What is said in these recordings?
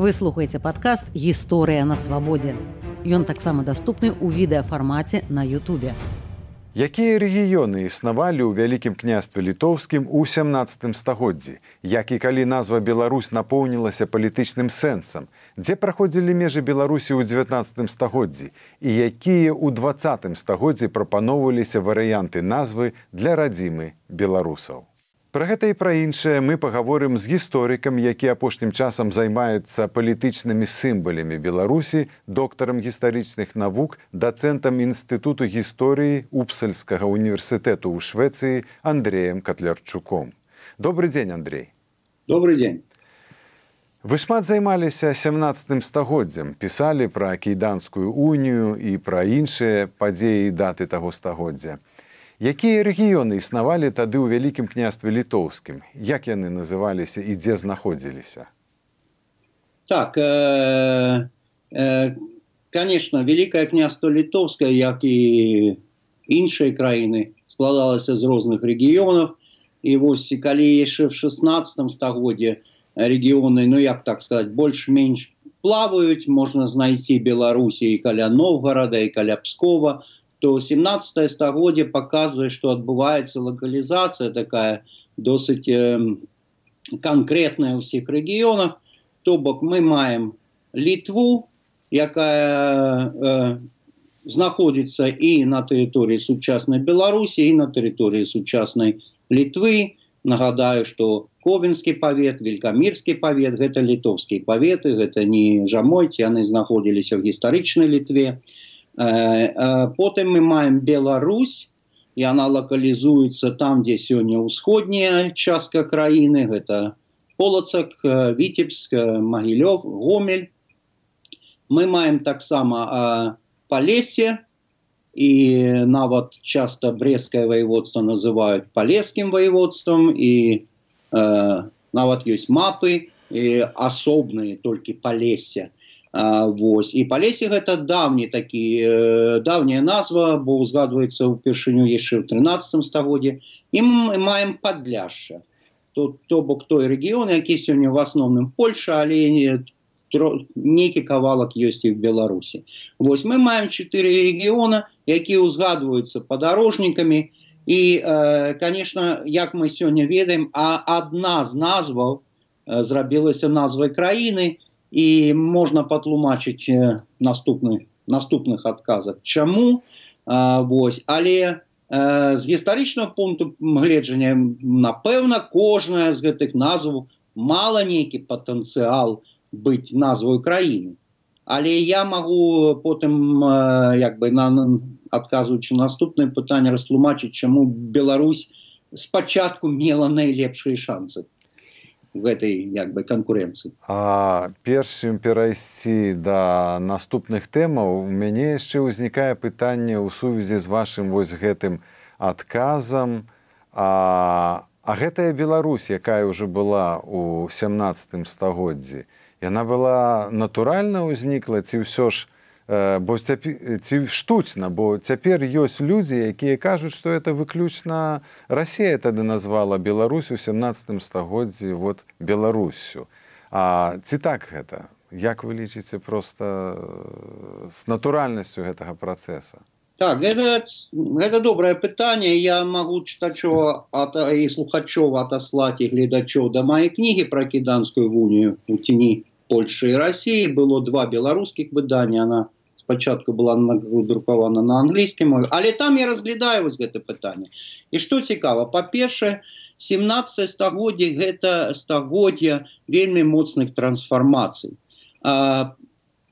Вы слухаеце падкаст гісторыя на свабодзе. Ён таксама даступны ў відэафармаце на Ютубе. Якія рэгіёны існавалі ў вялікім княстве літоўскім у 17 стагоддзі, як і калі назва Беларусь напоўнілася палітычным сэнсам, дзе праходзілі межы Беларусі ў 19 стагоддзі і якія ў 20 стагоддзі прапаноўваліся варыянты назвы для радзімы беларусаў. Пра гэта і пра іншае мы пагаворым з гісторыкам, які апошнім часам займаецца палітычнымі сімбалямі Беларусі, доктарам гістарычных навук, дацэнтам інстытуту гісторыі Упсальскага універсітэту ў Швецыі Андреем Катлярчуком. Добры дзень, Андрей. Добрый дзень. Вы шмат займаліся 17 стагоддзям, пісалі пра кейданскую унію і пра іншыя падзеі даты таго стагоддзя. Якія рэгіёны існавалі тады ў вялікім княстве літоўскім, як яны называліся і дзе знаходзіліся? Так э, э, конечно, великое княство літоўскае, як і іншыя краіны складалася з розных рэгіёнаў і вось калі яшчэ в 16 стагоддзе рэгіёны ну як так сказать больш-менш плаваюць можна знайсці беларусі каля новгорода і каля пскова то 17 стагоддзе показывае что адбываецца локалізацыя такая досыць э, конкретная ў усіх рэгіёнах то бок мы маем літву якая э, знаходзіцца і на тэрыторыі сучаснай беларусі і на тэрыторыі сучаснай літвы нагадаю что ковенскі павет велькамірскі павет гэта літоўскія паветы гэта не жамойці яны знаходзіліся ў гістарычнай літве э, потым мы маем Беларусь і она лакалізуецца там дзе сёння ўсходняя частка краіны гэта полацак э, віцебск магілёв гомель. Мы маем таксама палесе і нават часто брестское воеводство называют палескім воеводством. І нават ёсць мапы асобныя толькі палесе Вось. І палесе гэта давні такі э, давняя назва бо узгадваецца ўпершыню яшчэ ў 13 стагоддзе і мы маем падляшша тут то бок той рэгіён які сёння в асноўным Польша але не нейкі кавалак ёсць і в беларусі. Вось мы маем чатыры рэгіёна якія ўзгадваюцца падарожнікамі. І э, конечно як мы сёння ведаем а адна з назваў э, зрабілася назвай краіны і можна патлумачыць наступны наступных адказах чаму а, вось але а, з гістарычнага пункту гледжання напэўна кожная з гэтых назваў мала нейкі патэнцыял быць назваю краіны. Але я магу потым як бы на адказваючы наступнае пытанне растлумачыць чаму Беларусь спачатку мела найлепшыя шансы в этой як бы конкуренцыі а першым перайсці да наступных тэмаў у мяне яшчэ ўзнікае пытанне ў сувязі з вашым вось гэтым адказам. А а гэтая Беларусь якая ўжо была у 17 стагоддзі яна была натуральна ўзнікла ці ўсё ж бо ці штучна бо цяпер ёсць людзі якія кажуць што это выключна Расія тады назвала Беларусь у 17 стагоддзі вот беларусю. А ці так гэта? Як вы лічыце просто з натуральнасцю гэтага працэса? Так гэта, гэта добрае пытанне. Я магу чытачо і слухачоў атаслаць і гледачоў да мае кнігі пра кіданскую вунію у ціні Польшы і Росіі было два беларускіх выдання. Она спачатку была друкавана на англійскім мове але там я разглядаю вось гэта пытанне і что цікава па-першае 17 стагоддзя гэта стагоддзя вельмі моцных трансфармацый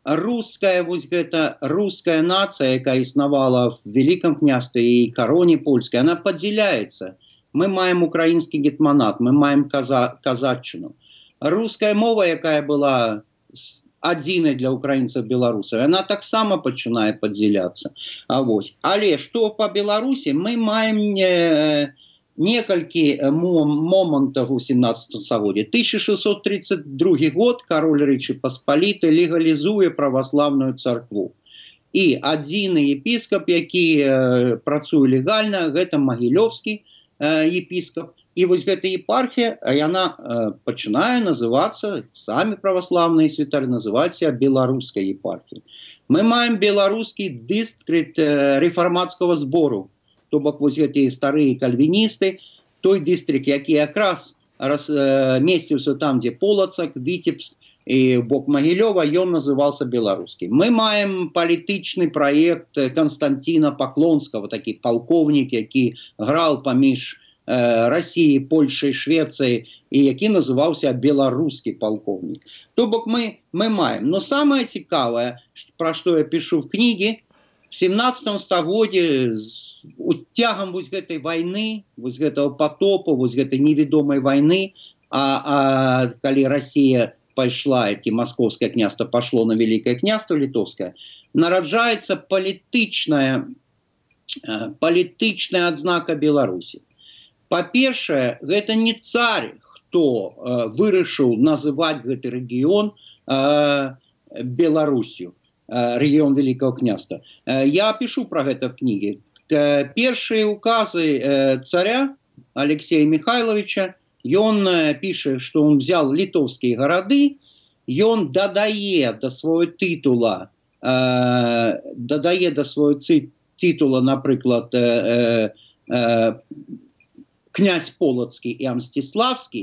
русская вось гэта русская нация якая існавала в великкам княстве і кароне польскай она подзяляется мы маем украінскі гетманат мы маем каза казачыну русская мова якая была адзінай для украінцаў беларусаў она таксама пачынае падзяляцца А вось але что по беларусі мы маем не некалькі момантаў у 17 сагоддзе 1632 год кароль рэчы паспаліты легалізуе праваславную царкву і адзіны епіскап які працуе легальна гэта магілёвскі епіскап і вось гэта епархія яна э, пачынае называцца самі праваслаўныя святары называюцца беларускай епархіі мы маем беларускі дыстрыт э, рэфармацкага збору то бок вось гэтыя старыя кальвіністы той дыстрык які якраз раз э, месціўся там дзе полацак віцебск і бок магілёва ён назывался беларускі мы маем палітычны проект константина поклонского такі палкоўнік які грал паміж э, россии польшай швецыі і які называўся беларускі палкоўнік то бок мы мы маем. Но самое цікавае про что я пишу в кніге в 17 стагодзе уцягам вось гэтай войны вось гэтага потопа вось гэтай невядомай войны а, а калі россия пайшла які московское княство пошло на великое княство літовское нараджается палітычная э, палітычная адзнака беларусі па-першае гэта не царь хто э, вырашыў называть гэты рэгіён э, беларусю рэгіён великого княства. Я пишу про гэта в кніге першыя указы царя алексея михайловича ён піша что он взял літоўскія гарады ён дадае до свого титула э, дадае до свой титула напрыклад э, э, князь полацкі і амсціславскі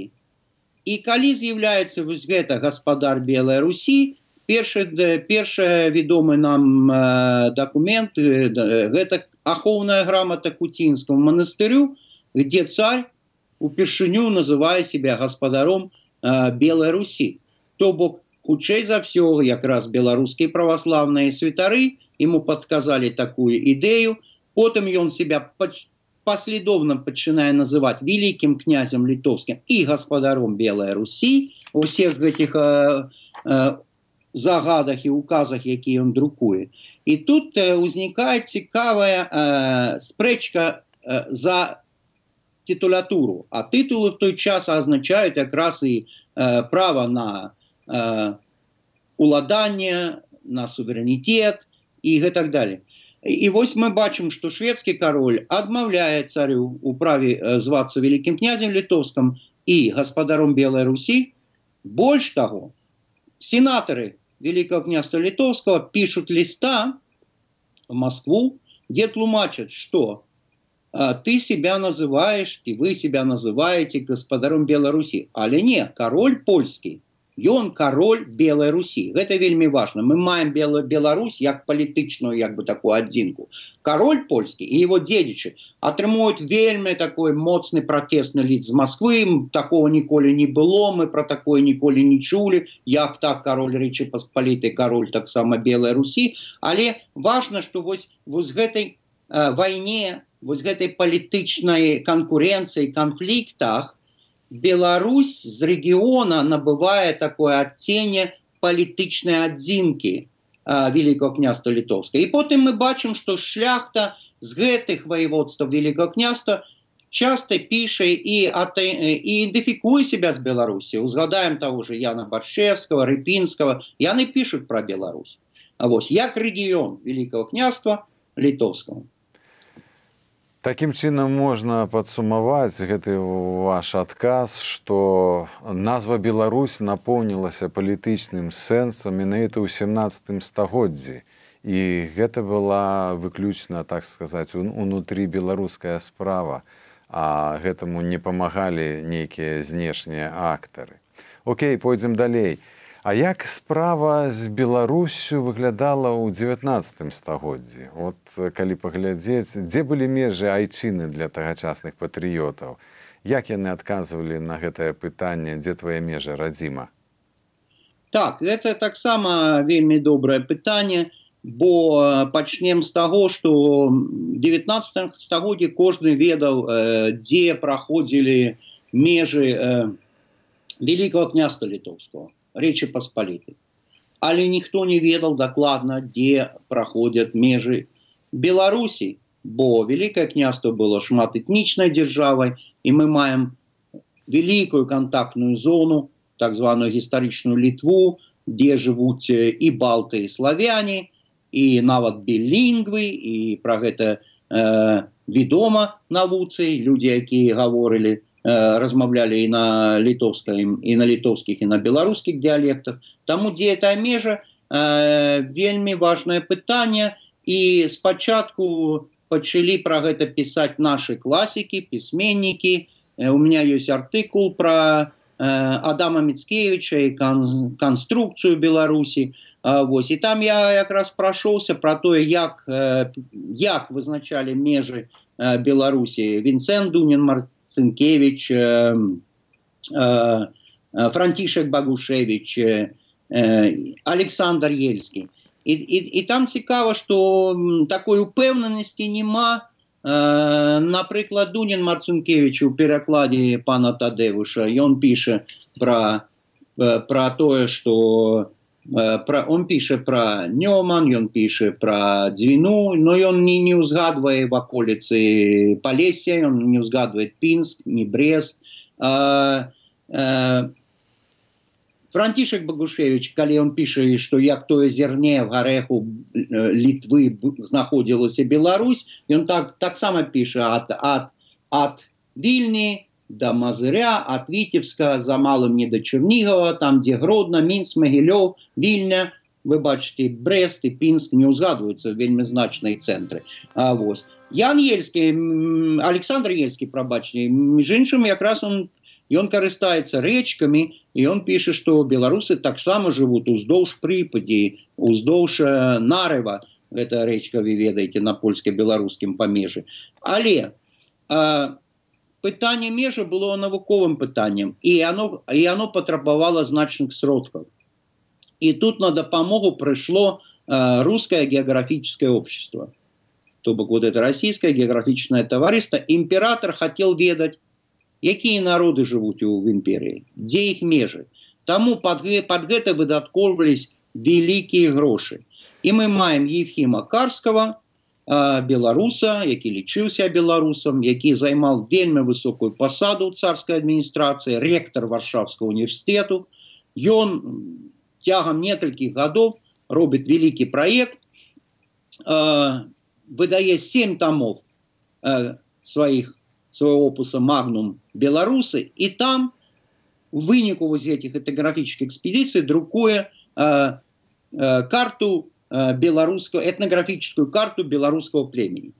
і калі з'яўляецца вось гэта гаспадар белой Русі першы першая вядомы нам э, документ э, гэта ахоўная грамота куцінскому монастырю где царь упершыню называе себя гаспадаром э, белой Русі то бок хутчэй за все якраз беларускія праваслаўныя святары ему подказали такую ідэю потым ён себя последовно пачынае называть великим князем літовскім і гаспадаром белой Русі у всех гэтых э, э, загадах і указах які ён друкуе і тут э, узнікае цікавая э, спрэчка э, за титулятуру, а титулы в той час означають якраз і е, право на е, уладання, на суверенітет і так далі. І ось ми бачимо, що шведський король відмовляє царю у праві зватися Великим князем Литовским і господаром Білої Русі. Больше того, сенаторы Великого князства Литовского пишут листа в Москву, где тлумачат, что а, ты себя называешь, и вы себя называете господаром Беларуси. Але не, король польский, ён король белой Руси. Это вельмі важно. Мы маем Бел Беларусь як палітычную як бы такую адзінку. Король польский и его дедичи атрымуюць вельмі такой моцны протестны лід з Москвы. Такого ніколі не было, мы про такое ніколі не чулі, як так король Речи Посполитой, король так само белой Руси. Але важно, что вось, вось гэтай э, войне вось гэтай палітычнай канкурэнцыі канфліктах Беларусь з рэгіёна набывае такое адценне палітычнай адзінкі великого княства літоўска і потым мы бачым што шляхта з гэтых воеводстваў великого княства часто піша і і ідэнтыфікуе себя з беларусі. Узгадаем того же яна баршевского рыпінского яны пишутць про Беларусь. А вось як рэгіён великого княства літоўского Такім чынам можна падсумаваць гэты ваш адказ, што назва Беларусь напоўнілася палітычным сэнсам менавіта ў 17 стагоддзі. І гэта была выключна так сказаць унутры беларуская справа, а гэтаму не памагалі нейкія знешнія актары. Окей, пойдзем далей. А як справа з Беларусю выглядала ў 19 стагоддзі. От калі паглядзець, дзе былі межы айчыны для тагачасных патрыётаў. Як яны адказвалі на гэтае пытанне, дзе твае межы радзіма? Так, гэта таксама вельмі добрае пытанне, бо пачнем з таго, што 19 стагоддзі кожны ведаў, дзе праходзілі межы великого княства літоўского Речи Посполитой. Але ніхто не ведал дакладна, дзе праходзяць межы Беларусі, бо Великое княство было шматэтнічнай дзяржавай і мы маем великую контактную зону, так званую гістарычную літву, дзе жывуць і балты і славяне, і нават білінгвы і пра гэта э, вядома навуцы, людзі, якія гаворылі размаўлялі і на літоўскім і на літоўскіх і на беларускіх дыялектах таму дзе это межа вельмі важное пытанне і спачатку пачалі пра гэта пісаць наши класікі пісьменнікі у меня есть артыкул про Адама Мицкевича і кан канструкцыю Беларусі. Вось. І там я якраз прайшоўся пра тое, як, як вызначалі межы Беларусі Вінцэн Дунін Марцынкевич, Францішек Багушевич, Александр Ельскі. І, і, і там цікава, што такой упэўнанасці няма, напрыклад дунін марцункевич у перакладзе пана тадэвуша ён піша про про тое что про он піша про нёман ён піша про дзвіну но ён не не узгадвае ваколіцы палесе он не узгадвае пінск не брест. А, а, францішек багушевич калі он піша что як тое зерне в гарэху літвы знаходзілася Беларусь ён так таксама піша ад ад ад вільні да мазыря от вітебска за малым не да чернігова там дзе гродна мінс магілёў вільня. Вы бачыце брест і пінск не ўзгадваюцца вельмі значныя цэнтры А вось Ян ельскі александр ельскі прабачней між іншым якраз он ён карыстаецца рэчкамі і ён піша што беларусы таксама жывуць уздоўж прыпадзі уздоўж нарыва гэта рэчка вы ведаеце на польска-беларускім памежы. Але а, пытанне межа было навуковым пытаннем і оно і оно патрабавала значных сродкаў і тут на дапамогу прыйшло русское географическое общество. То бок вот это российское географічное товариство. Император хотел ведать якія народы жывуць у в імперыі дзе іх межы таму под, под гэта выдаткоўвались вялікія грошы і мы маем ефіма карского беларуса які лічыўся беларусам які займал вельмі высокую пасаду царской адміністрацыі ректор варшавского універсітету ён цягам некалькіх гадоў робіць вялікі проект выдае 7 томов сваіх своего опуса «Магнум Беларусы», и там в вынику вот этих этнографических экспедиций друкуя э, э, карту э, белорусского, этнографическую карту белорусского племени.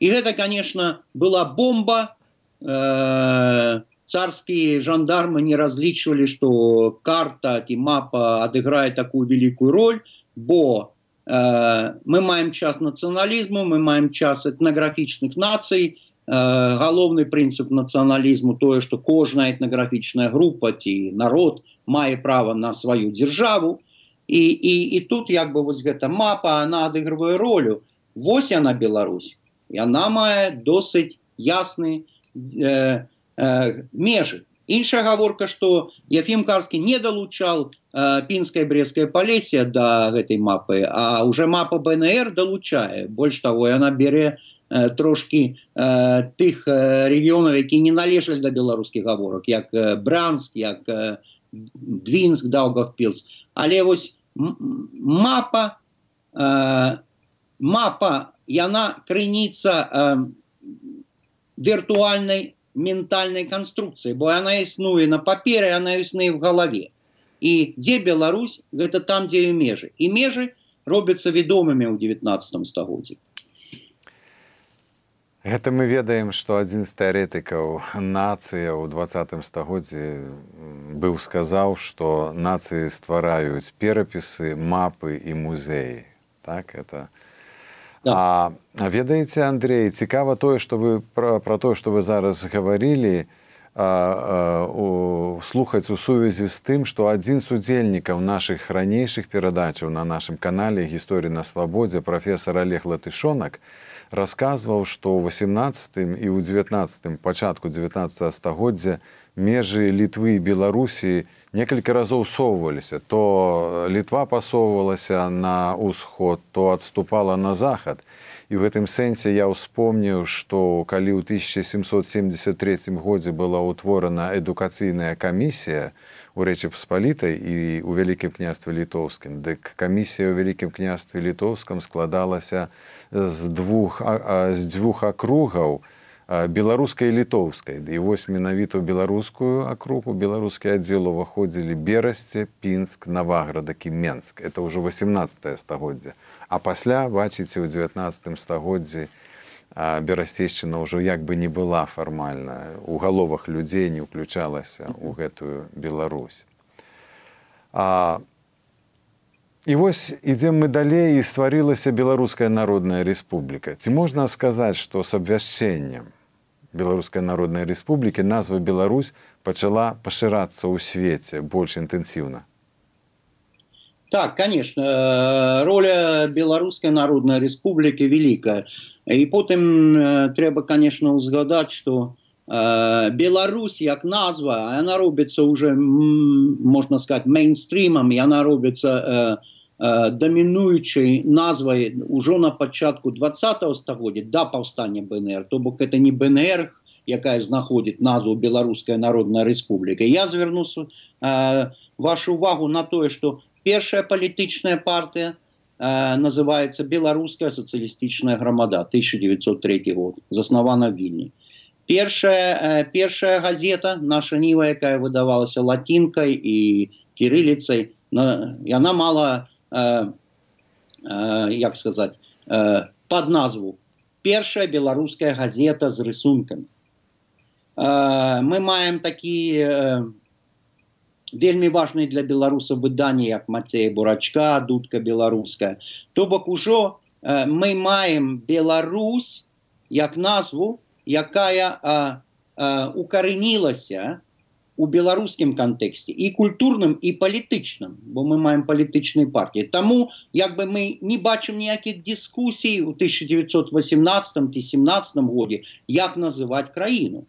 И это, конечно, была бомба. Э, царские жандармы не различивали, что карта, и мапа отыграет такую великую роль, бо э, мы маем час национализму, мы маем час этнографичных наций, галоўны прынцып нацыяналізму тое што кожная этнаграфічная група ці народ мае права на сваю дзяржаву і, і, і тут як бы вось гэта мапа она адыгрывае ролю. Вось яна Беларусь. Яна мае досыць ясны э, э, межы. Іншая гаворка што Яфім карскі не далучал э, пінскай брестская палесе да гэтай мапы а уже мапа БНР далучае. Больш того яна бере на трошки э, тых рэгіёнаў які не належалі да беларускіх гаворак як бранск як двинск даўгавпілс. Але вось мапа э, мапа яна крыніца э, віртуальнай ментальнай канструкцыі бо она існуе на паперы она існуе в галаве і дзе Беларусь? Гэта там дзе і межы і межы робяцца вядомымі ў 19 стагоддзі Гэта мы ведаем, што адзін з тэарэтыкаў нацыя ў двадцатым стагоддзі быў сказаў, што нацыі ствараюць перапісы, мапы і музеі. Так это. Да. А ведаеце, Андрей, цікава тое, што вы пра, пра тое, што вы зараз гаварылі, слухаць у сувязі з тым, што адзін з удзельнікаў нашых ранейшых перадачаў на нашым канале гісторыі на свабодзе прафесор Олег Латышонак, расказваў, што ў 18 і ў 19 пачатку 19 стагоддзя межы літвы і беларусі некалькі разоў соўваліся то літва пасоўвалася на ўсход то адступала на захад і в гэтым сэнсе я ўспомніў што калі ў 1773 годзе была ўтворана адукацыйная камісія у рэчы паспалітай і ў вялікім княстве літоўскім дык камісія ў вялікім княстве літоўскам складалася з двух з дзвюх акругаў беларускай літоўскай і вось менавіта ў беларускую акругу беларускі аддзел уваходзілі берасце пінск наваградак і менск. Это ўжо 18 стагоддзя а пасля бачыце ў 19 стагоддзі берасцейшчына ўжо як бы не была фармальна у галовах людзей не ўключалася ў гэтую Беларусь. А І вось ідзем мы далей і стварылася беларуская народная рэспубліка. Ці можна сказаць, што з абвяшчэннем беларускай народнай рэспублікі назва Беларусь пачала пашырацца ў свеце больш інтэнсіўна так конечно э, роля беларускай народнай рэспублікі великая і потым э, трэба конечно узгадаць что э, Беларусь як назва она робіцца уже можна сказать мейнстрімам яна робіцца дамінуючай назвай ужо на пачатку двадцатого стагоддзя да паўстання бнр. То бок это не бнр якая знаходзіць назву беларуская народная рэспубліка. Я звярнуся э, вашу увагу на тое что першая палітычная партыя э, называется беларуская сацыялістычная грамада 1903 год заснавана вільні першая э, першая газета наша ніва якая выдавалася латинкай і кирыліцай яна мала Э, э, як сказать э, под назву. Першая беларуская газета з рысунками мы маем такие вельмі важные для беларусаў выданні як мацея бурачка дудка беларуская то бок ужо мы маем Беларусь як назву якая укарэнілася у беларускім кантэксце і культурным і палітычным бо мы маем палітычнай партіі Таму як бы мы не бачым ніякіх дыскусій у 1918 ці 17 годзе як называть краіну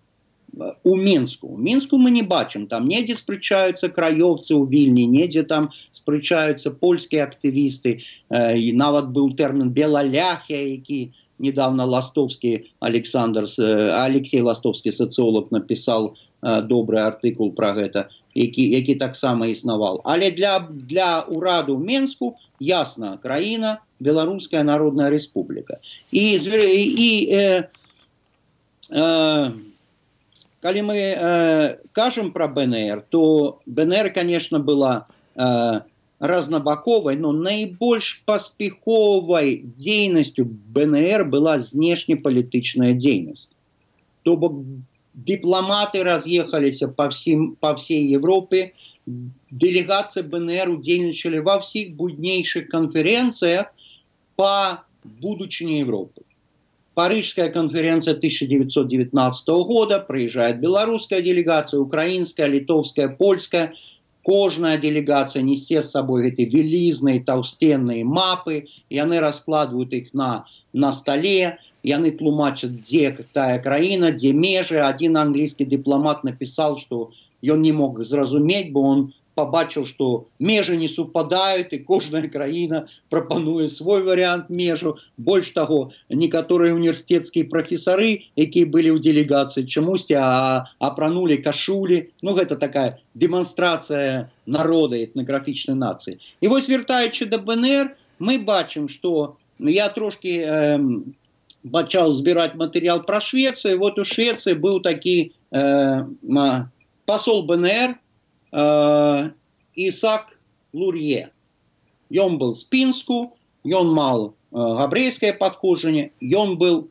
у мінску у мінску мы не бачым там недзе спрычаюцца краёвцы ў вільні недзе там спрычаюцца польскія актывісты э, і нават быў тэрмін белаляхя які недавно ластовскі александр э, алексей ластовскі сацыолог напісал у добрый артыкул про гэта які які таксама існавал але для для ураду менску ясна краіна беларуская народная рэспубліка і і э, э, калі мы э, кажам про бнр то бнр конечно была э, разнабаковай но найбольш паспяховай дзейнасцю бнр была знешнепалітычная дзейнасць то бок дипломаты разъехались по, всем, по всей Европе, делегации БНР удельничали во всех буднейших конференциях по будущему Европы. Парижская конференция 1919 года, приезжает белорусская делегация, украинская, литовская, польская. Кожная делегация несе с собой эти велизные толстенные мапы, они раскладывают их на, на столе яны тлумачаць дзе тая краіна дзе межы один англійскі дыпламат напісаў что ён не мог зразумець бо он побачыў что межы не супадаюць і кожная краіна прапануе свой вариант межу. Больш таго некаторыя універсітэцкія прафесары якія былі ў делегацыі чамусьці апранули кашулі ну гэта такая демонстрацыя народа этнаграфічнай нацыі і вось вяртаючы да бнр мы бачым что я трошки э, пачаў збіраць матэрыял пра Швецыю вот у Швецыі быў такі э, посол БНР э, Ісак Лур'е Ён был з пінску ён мал э, габрэйскае падходжанне ён был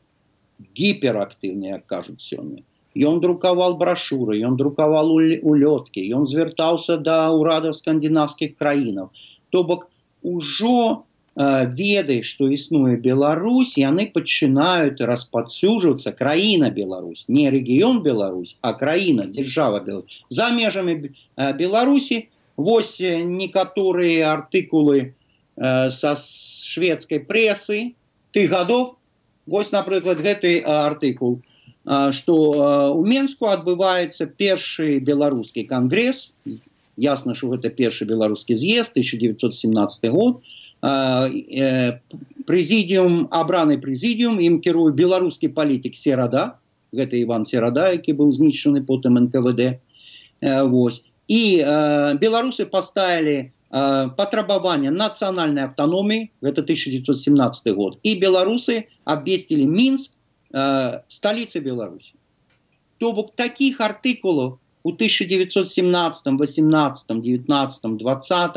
гіперактыўны як кажуць сёння Ён друкаваў брашуры ён друкаваў улёткі ён звяртаўся да ўрадаў скандынавскіх краінаў то бок ужо ведай что існуе Беларусь яны пачынаюць распадсюжвацца краіна Беларусь. Не рэгіён Беларусь а краіна держава Беларусь за межамі Беларусі вось некаторыя артыкулы са шведскай пресы ты гадов вось напрыклад гэты артыкул что у менску адбываецца першы беларускі кангресс ясна что гэта першы беларускі з'езд 1917 год. Э, прэзідіум абраны прэзідіум ім кіруе беларускі палітык серада гэта иван серада які быў знішчаны потым нквд. Э, Вось і э, беларусы поставілі патрабавання нацыянальнай автономіі гэта 1917 год. І беларусы абвесцілі мінск э, столица Беларуси. То бок таких артыкулов у 1917, 18, 19, 20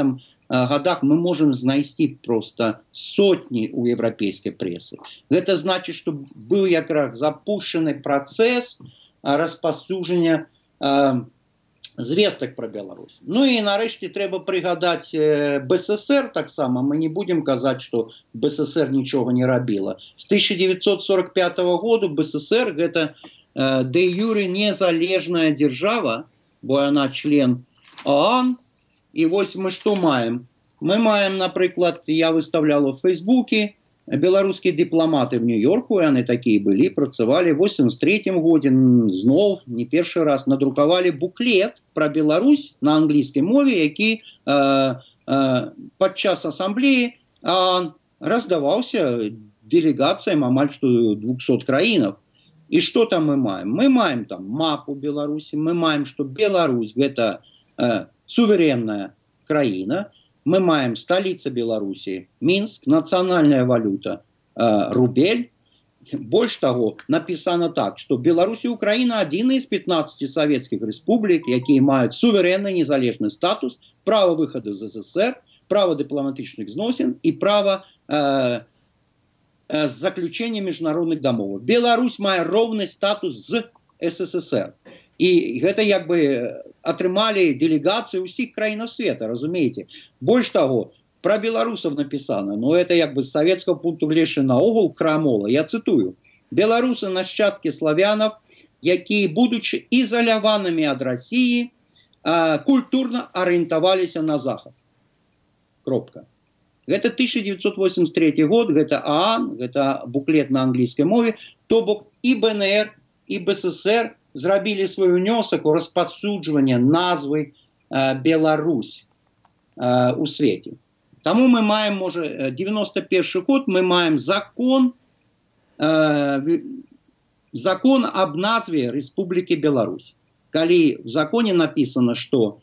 годах мы можем знайсці просто сотни у европейской прессы. Это значит, что был как раз запущенный процесс распасужання э, звестак про Беларусь. Ну і нарэшце трэба прыгадаць бСр таксама. Мы не будем казаць что бСр нічога не рабіла. С 1945 году бСр гэта э, де юры незалежная держава бо она член ОАН і вось мы что маем? Мы маем напрыклад я выставляла в фейсбуке беларускія дыпламаты в нью-йорку яны такія былі працавалі 83 годзе зноў не першы раз надрукавалі буклет про Беларусь на англійскай мове які э, э, падчас ассамблеі э, раздаваўся делегацыям амаль што 200 краінаў і что там мы маем? Мы маем там мапу беларусі мы маем что Беларусь гэта э, суверенная краіна мы маем столица Беларуси, Минск, национальная валюта, э, рубель. Больше того, написано так, что Беларусь и Украина один из 15 советских республик, которые имеют суверенный незалежный статус, право выхода из СССР, право дипломатичных зносин и право э, э, заключения международных домов. Беларусь имеет ровный статус с СССР. І гэта як бы атрымалі дэлегацыю ўсіх краінаў света разумееце? Больш таго про беларусаў напісана но это як бы з савецкага пункту глешы наогул крамола. Я цытую. Беларусы нашчадкі славянов якія будучы ізаляванымі ад Росіі культурна арыентаваліся на захад кропка. Гэта 1983 год гэта аан гэта буклет на англійскай мове то бок і бнр і бСр зрабілі свой унёсак у распасуджвання назвы э, Беларусь э, у свеце. Таму мы маем можа 91 год мы маем закон э, закон об назве Республікі Беларусь. Калі в законе написано, что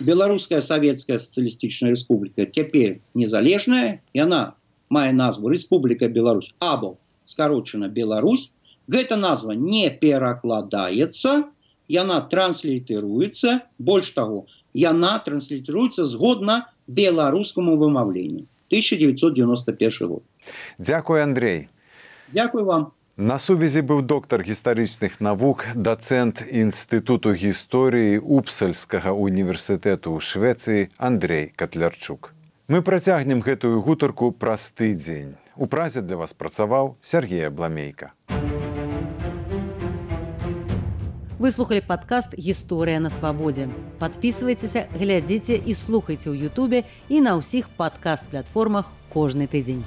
беларуская савецкая сацыялістычная рэспубліка цяпер незалежная і она мае назву Республіка Беларусь або скарочана Беларусь Гэта назва не перакладаецца, яна транслітэруецца, больш таго, яна транслітэруецца згодна беларускаму вымаўленню. 1991 год. Дзякуй Андрей. Дзякуй вам. На сувязі быў доктар гістарычных навук, дацэнт інстытуту гісторыі Упсальскага універсітэту ў Швецыі Андрей Катлярчук. Мы працягнем гэтую гутарку праз тыдзень. У празе для вас працаваў Сергея Бламейка. Вы слухали падкаст гісторыя на свабодзе. Падпісвайцеся, глядзіце і слухайце ў Ютубе і на ўсіх падкаст-платформах кожны тыдзень.